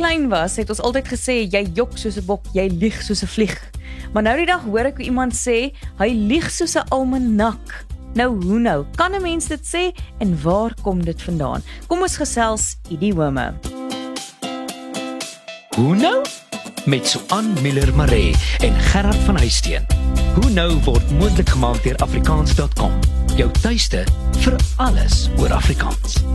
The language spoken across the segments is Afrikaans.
klein was, het ons altyd gesê jy jok soos 'n bok, jy lieg soos 'n vlieg. Maar nou die dag hoor ek iemand sê hy lieg soos 'n almanak. Nou hoe nou? Kan 'n mens dit sê en waar kom dit vandaan? Kom ons gesels idiome. Hoe nou? Met Suan Miller Maree en Gerard van Huisteen. Hoe nou word moontlik gemaak deur afrikaans.com. Jou tuiste vir alles oor Afrikaans.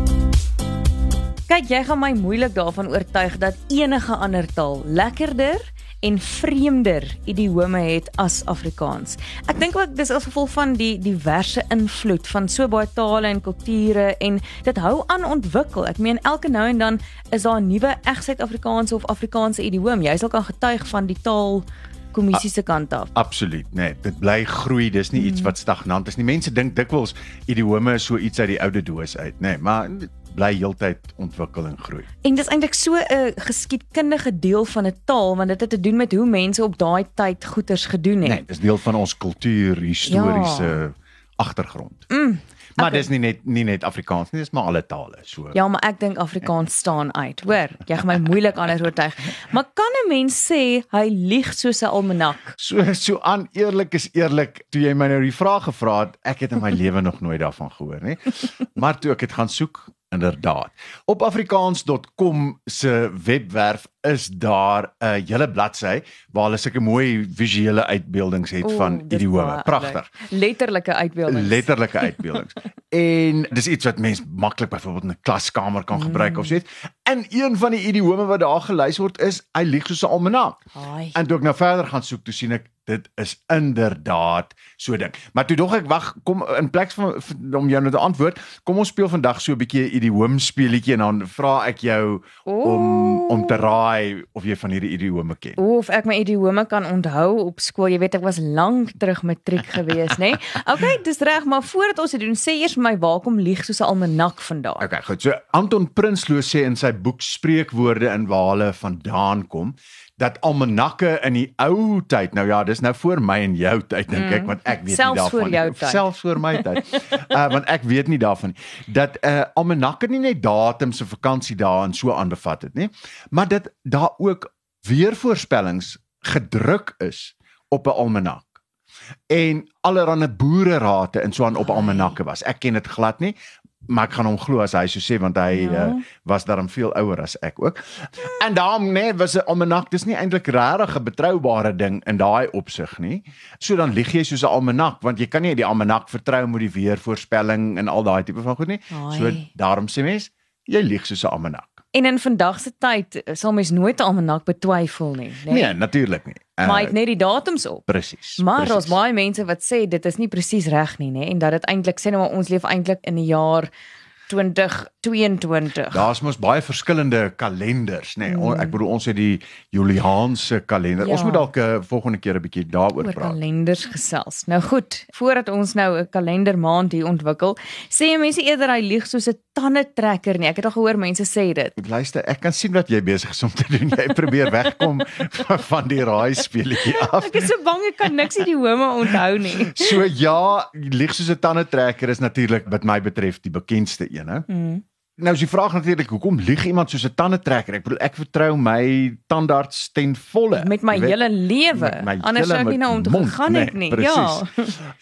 Kyk, jy gaan my moeilik daarvan oortuig dat enige ander taal lekkerder en vreemder idiome het as Afrikaans. Ek dink ook dis as gevolg van die diverse invloed van so baie tale en kulture en dit hou aan ontwikkel. Ek meen elke nou en dan is daar 'n nuwe eg Suid-Afrikaanse of Afrikaanse idiome. Jy sal kan getuig van die taal kommissie se kant af. Absoluut, nee, dit bly groei. Dis nie iets wat stagnant is nie. Mense dink dikwels idiome is so iets uit die oude doos uit, nê, nee, maar bly heeltyd ontwikkel en groei. En dis eintlik so 'n geskiedkundige deel van 'n taal want dit het te doen met hoe mense op daai tyd goeders gedoen het. Nee, dis deel van ons kultuur, historiese ja. agtergrond. Mm. Maar okay. dis nie net nie net Afrikaans nie, dis maar alle tale. So. Ja, maar ek dink Afrikaans staan uit. Hoor, jy gaan my moeilik anders oortuig. Maar kan 'n mens sê hy lieg soos 'n almanak? So so aan eerlik is eerlik, toe jy my nou die vraag gevra het, ek het in my lewe nog nooit daarvan gehoor nie. Maar toe ek dit gaan soek, inderdaad. Op afrikaans.com se webwerf is daar 'n hele bladsy waar hulle sulke mooi visuele uitbeeldings het Oeh, van idiome. Pragtig. Letterlike uitbeeldings. Letterlike uitbeeldings. en dis iets wat mens maklik byvoorbeeld in 'n klaskamer kan gebruik mm. of so iets. En een van die idiome wat daar gelys word is hy lieg soos 'n almanak. En toe ek nou verder gaan soek, toe sien ek dit is inderdaad so ding. Maar toe dog ek wag, kom in plek van om jou nou te antwoord, kom ons speel vandag so 'n bietjie 'n idiom speletjie en dan vra ek jou Ooh. om om te raai of jy van hierdie idiome ken. Of ek my idiome kan onthou op skool. Jy weet ek was lank terug matriek gewees, nê? Nee? Okay, dis reg, maar voordat ons dit doen, sê eers vir my waar kom lieg soos 'n almanak vandaan? Okay, goed. So Anton Prinsloo sê in sy boek Spreekwoorde in waar hulle vandaan kom dat almanakke in die ou tyd nou ja dis nou voor my en jou tyd dink ek mm. want ek weet selfs nie daarvan voor jou tyd. selfs voor my tyd uh, want ek weet nie daarvan dat uh, almanakke nie net datums se vakansie dae en so aanbevat het nie maar dit daar ook weervoorspellings gedruk is op 'n almanak en allerlei boererate en so aan op almanakke was. Ek ken dit glad nie, maar ek gaan hom glo as hy so sê want hy ja. uh, was daarom veel ouer as ek ook. En daarom nee, was 'n almanak, dis nie eintlik regtig 'n betroubare ding in daai opsig nie. So dan lieg jy soos 'n almanak want jy kan nie die almanak vertrou met die weervoorspelling en al daai tipe van goed nie. Ai. So daarom sê mens, jy lieg soos 'n almanak. En in vandag se tyd sal mens nooit 'n almanak betwyfel nie, nee. Nee, natuurlik nie. Uh, maar ek net die datums op. Presies. Maar daar's baie mense wat sê dit is nie presies reg nie, nê, en dat dit eintlik sê nou maar ons leef eintlik in 'n jaar 2022. Daar's mos baie verskillende kalenders, nê. Nee. Mm. Ek bedoel ons het die Juliaanse kalender. Ja. Ons moet dalk 'n uh, volgende keer 'n bietjie daaroor praat. Kalenders gesels. Nou goed, voordat ons nou 'n kalendermaand hier ontwikkel, sê mense eerder hy lieg soos 'n tande trekker nie. Ek het al gehoor mense sê dit. Luister, ek kan sien wat jy besig is om te doen. Jy probeer wegkom van die raai speletjie af. Ek is so bang ek kan niks uit die home onthou nie. So ja, lieg soos 'n tande trekker is natuurlik wat my betref die bekendste hè. Mm. Nou is die vraag natuurlik hoekom lieg iemand soos 'n tandetrekker? Ek bedoel ek vertrou my tandarts ten volle met my weet, hele lewe. Anders sou ek nie nou om te gaan nee, nie. Ja.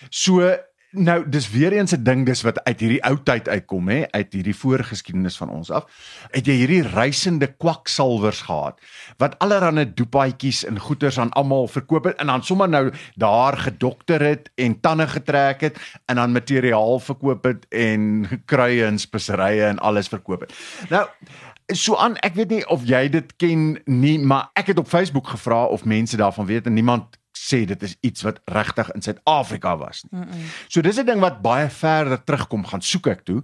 So Nou, dis weer eens 'n ding dis wat uit hierdie ou tyd uitkom hè, uit hierdie voorgeskiedenis van ons af. Het jy hierdie reisende kwaksalwers gehad wat allerlei doepaatjies en goeders aan almal verkoop het en dan sommer nou daar gedokter het en tande getrek het en dan materiaal verkoop het en kruie en speserye en alles verkoop het. Nou So aan ek weet nie of jy dit ken nie maar ek het op Facebook gevra of mense daarvan weet en niemand sê dit is iets wat regtig in Suid-Afrika was nie. Mm -mm. So dis 'n ding wat baie verder terugkom gaan soek ek toe.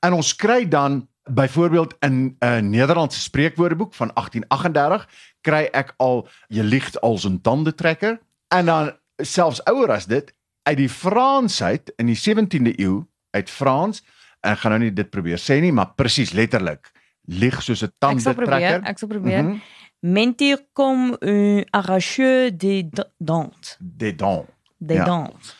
En ons kry dan byvoorbeeld in 'n uh, Nederlandse spreekwoordeboek van 1838 kry ek al jy lieg als 'n tandetrekker en dan selfs ouer as dit uit die Frans uit in die 17de eeu uit Frans en gaan nou nie dit probeer sê nie maar presies letterlik lieg soos 'n tandetrekker. Ek sal probeer, ek sal probeer. Mm -hmm mentir comme un arracheur des dents. Des dents. Des ja. dents.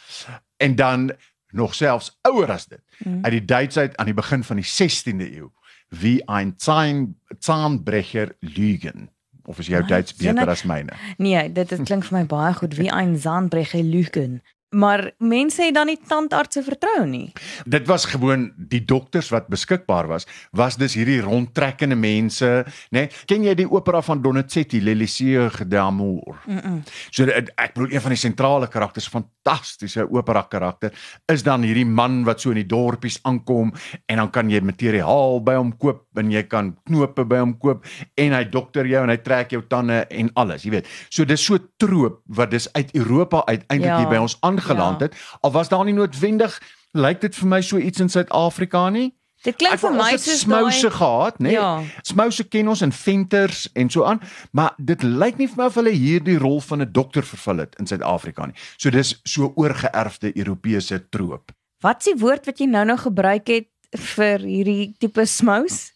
En dan nog selfs ouer as dit. Mm. Uit die Duits uit aan die begin van die 16de eeu wie ein Zahn Zahnbrecher lügen. Of is jou Wat? Duits beter as myne? Nee, dit dit klink vir my baie goed wie ein Zahnbrecher lügen. Maar mense het dan nie tandartse vertrou nie. Dit was gewoon die dokters wat beskikbaar was, was dis hierdie rondtrekkende mense, né? Nee? Ken jy die opera van Donizetti, L'Elisée d'Amour? Mm -mm. So ek bedoel een van die sentrale karakters, fantastiese opera karakter, is dan hierdie man wat so in die dorpies aankom en dan kan jy materiaal by hom koop en jy kan knope by hom koop en hy dokter jou en hy trek jou tande en alles, jy weet. So dis so troop wat dis uit Europa uiteindelik Ja, hier by ons aangeland ja. het. Al was daar nie noodwendig lyk dit vir my so iets in Suid-Afrika nie. Dit klink Ek vir my soos smouse daai gehad, né? Nee? Ja. Smouse ken ons en venters en so aan, maar dit lyk nie vir my of hulle hierdie rol van 'n dokter vervul het in Suid-Afrika nie. So dis so oorgeerfde Europese troop. Wat is die woord wat jy nou nou gebruik het vir hierdie tipe smous?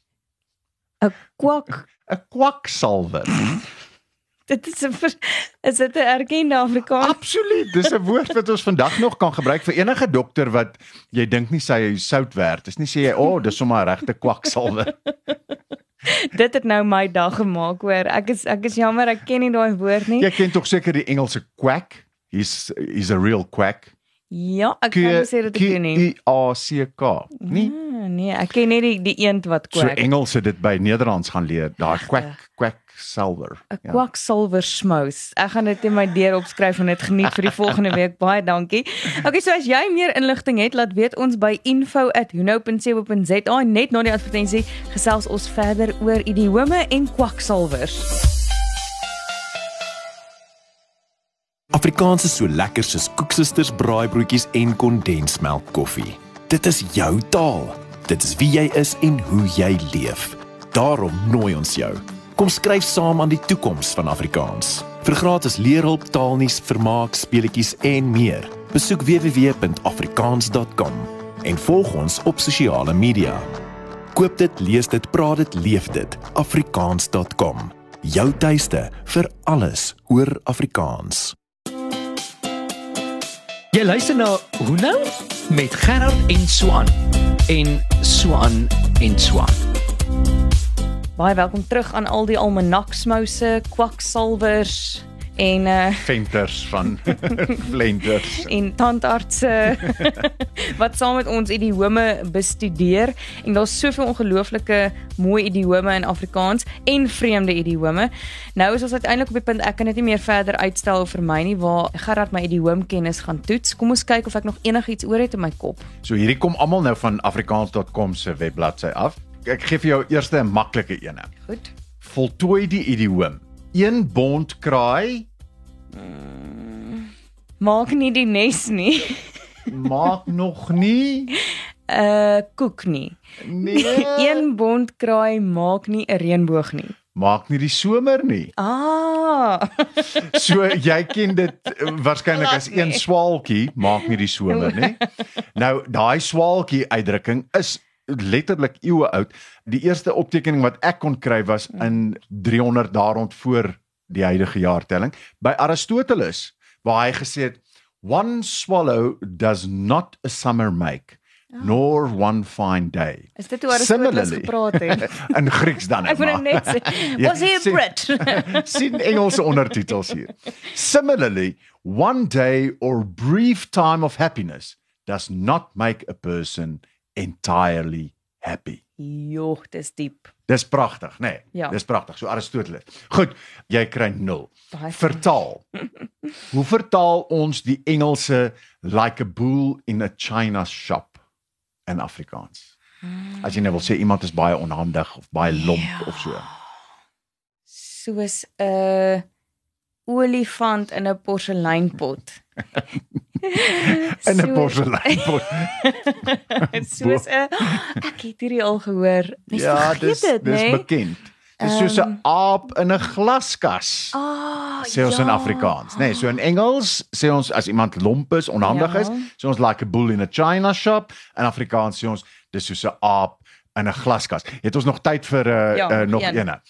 'n Kwak. 'n Kwaksalwer. Dit is 'n is dit 'n erkende Afrikaans? Absoluut, dis 'n woord wat ons vandag nog kan gebruik vir enige dokter wat jy dink nie sy sout werd. Dis nie sê jy, "O, oh, dis sommer 'n regte kwaksalwer." Dit het nou my dag gemaak hoor. Ek is ek is jammer ek ken nie daai woord nie. Jy ken tog seker die Engelse quack. He's he's a real quack. Ja, ek kan nie sê dit ek ken nie. I A C K. Nie Ah, nee, ek ken net die die eend wat so kwak. Engels het dit by Nederlands gaan leer. Daai quack quack salwer. 'n Kwaksalwer smous. Ek gaan dit in my deur opskryf en dit geniet vir die volgende week. Baie dankie. Okay, so as jy meer inligting het, laat weet ons by info@huno.co.za. Net na die advertensie gesels ons verder oor idiome en kwaksalwers. Afrikaans is so lekker soos koeksisters, braaibroodjies en kondensmelk koffie. Dit is jou taal. Dit is wie jy is en hoe jy leef. Daarom nooi ons jou. Kom skryf saam aan die toekoms van Afrikaans. Vir gratis leerhulp, taalnuus, vermaak, speletjies en meer. Besoek www.afrikaans.com en volg ons op sosiale media. Koop dit, lees dit, praat dit, leef dit. afrikaans.com. Jou tuiste vir alles oor Afrikaans. Jy luister na Hoe nou met Gerard en Swan en Swan en Swan. Baie welkom terug aan al die almanaksmouse, kwaksalwers en uh venters van flenters. en tandartse wat saam met ons idiome bestudeer en daar's soveel ongelooflike mooi idiome in Afrikaans en vreemde idiome. Nou is ons uiteindelik op die punt ek kan dit nie meer verder uitstel vir my nie waar Gerard my idioomkennis gaan toets. Kom ons kyk of ek nog enigiets oor het in my kop. So hierdie kom almal nou van afrikaans.com se webbladsy af. Ek gee vir jou eerste 'n maklike ene. Goed. Voltooi die idioom. Een bond kraai Maak nie die nes nie. maak nog nie. Uh koek nie. Nee. Een bond kraai maak nie 'n reënboog nie. maak nie die somer nie. Ah. So jy ken dit uh, waarskynlik as een swaaltjie maak nie die somer nie. Nou daai swaaltjie uitdrukking is letterlik eeue oud. Die eerste optekening wat ek kon kry was in 300 daar rond voor die huidige jaartelling by Aristoteles waar hy gesê het one swallow does not a summer make nor one fine day. Is dit hoe Aristoteles gepraat het? In Grieks dan Ek moet maar. net sê, Ja, was 'n sien- Brit? sien Engelse ondertitels hier. Similarly, one day or brief time of happiness does not make a person entirely happy. Jo, dis diep. Dis pragtig, nê? Nee, Ja. Dis pragtig. So Aristoteles. Goed, jy kry 0. Baie Vertaal. Hoe vertaal ons die Engelse like a bull in a china shop in Afrikaans? As jy nou wil sê iemand is baie onhandig of baie lomp Ja. of so. soos 'n olifant in 'n porseleinpot. In 'n porseleinpot. soos 'n ek het hierdie al gehoor. Mens ja, dis dit, dis né? bekend. Dis soos 'n aap in 'n glaskas. Ah, Sê ons in ja. Afrikaans, nê? Nee, so in Engels sê ons as iemand lomp is, onhandig Ja. is, sê ons like a bull in a china shop. In Afrikaans sê ons dis soos 'n aap in 'n glaskas. Het ons nog tyd vir 'n uh, Ja, uh, nog een.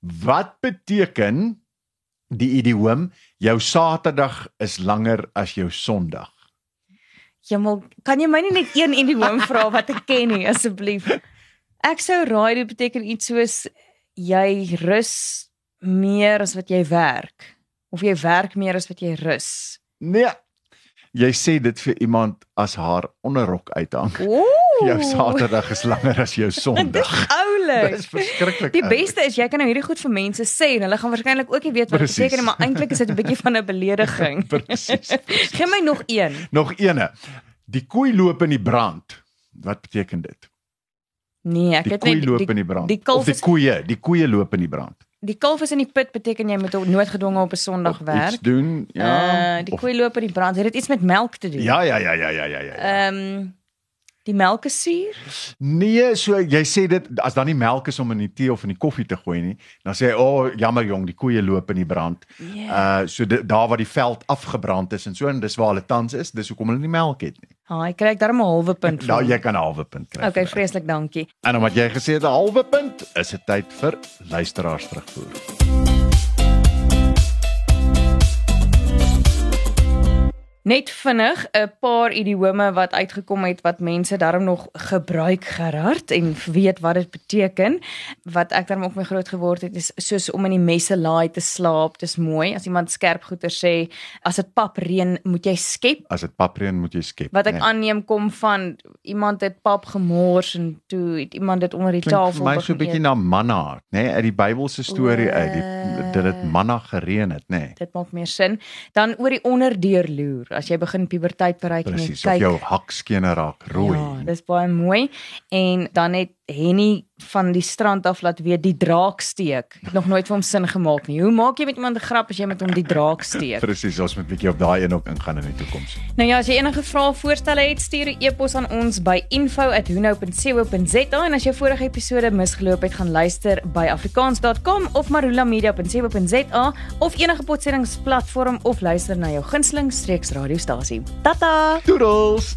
Wat beteken die idioom jou Saterdag is langer as jou Sondag? Jemal, kan jy my nie net een idioom vra wat ek ken nie asseblief? Ek sou raai dit beteken iets soos jy rus meer as wat jy werk of jy werk meer as wat jy rus. Nee. Jy sê dit vir iemand as haar onderrok uithang. Ooh. Jou Saterdag is langer as jou Sondag. oulik. Dis verskriklik. Die beste is jy kan nou hierdie goed vir mense sê en hulle gaan waarskynlik ook nie weet wat dit beteken nie, maar eintlik is dit 'n bietjie van 'n belediging. Presies. Gee my nog een. Nog eene. Die koei loop in die brand. Wat beteken dit? Nee, ek Die het koei net loop die, in die brand. die of die is- koeie, die koeie loop in die brand. die kalf is in die put beteken jy moet noodgedwonge op 'n Sondag werk. Iets doen, ja. Uh, die of- koei loop in die brand. Het dit iets met melk te doen? Ja, ja, ja, ja, ja, ja, ja. Ehm die melk is suur? Nee, so jy sê dit as dan nie melk is om in die tee of in die koffie te gooi nie, dan sê jy, "O, oh, jammer jong, die koeie loop in die brand." Ja. Uh so di- daar waar die veld afgebrand is en so en dis waar hulle tans is, dis hoekom hulle nie melk het nie. Ah, ek kry darm 'n halwe punt Nou vir. jy kan 'n halwe punt kry. Okay, dit. vreeslik dankie. En omdat jy gesê het 'n halwe punt, is dit tyd vir luisteraars terugvoer. Net vinnig 'n paar idiome wat uitgekom het wat mense daarom nog gebruik Gerard en weet wat dit beteken. Wat ek daarom ook mee groot geword het is soos om in die messelaai te slaap. Dis mooi as iemand skerp goeie sê as dit pap reën moet jy skep. As dit papreën moet jy skep. Wat ek nee. aanneem kom van iemand het pap gemors en toe het iemand dit onder die Klink tafel my so 'n bietjie na manna, nê, nee, uit die Bybelse storie uit, die dit dit manna gereën het, nê. Nee. Dit maak meer sin. Dan oor die onderdeur loer as jy begin puberteit bereik en jy Presies, kyk jou hakskene raak rooi. Ja, dis baie mooi. En dan het Henny van die strand af laat weet die draak steek. Het nog nooit vir hom sin gemaak nie. Hoe maak jy met iemand 'n grap as jy met hom die draak steek? Presies, ons moet 'n bietjie op daai een ook ingaan in die toekoms. Nou ja, as jy enige vrae of voorstelle het, stuur 'n e-pos aan ons by info@hunou.co.za en as jy vorige episode misgeloop het, gaan luister by afrikaans.com of marulamedia.co.za of enige potsettingsplatform of luister na jou gunsteling streeksradiostasie. Tata. Doodles.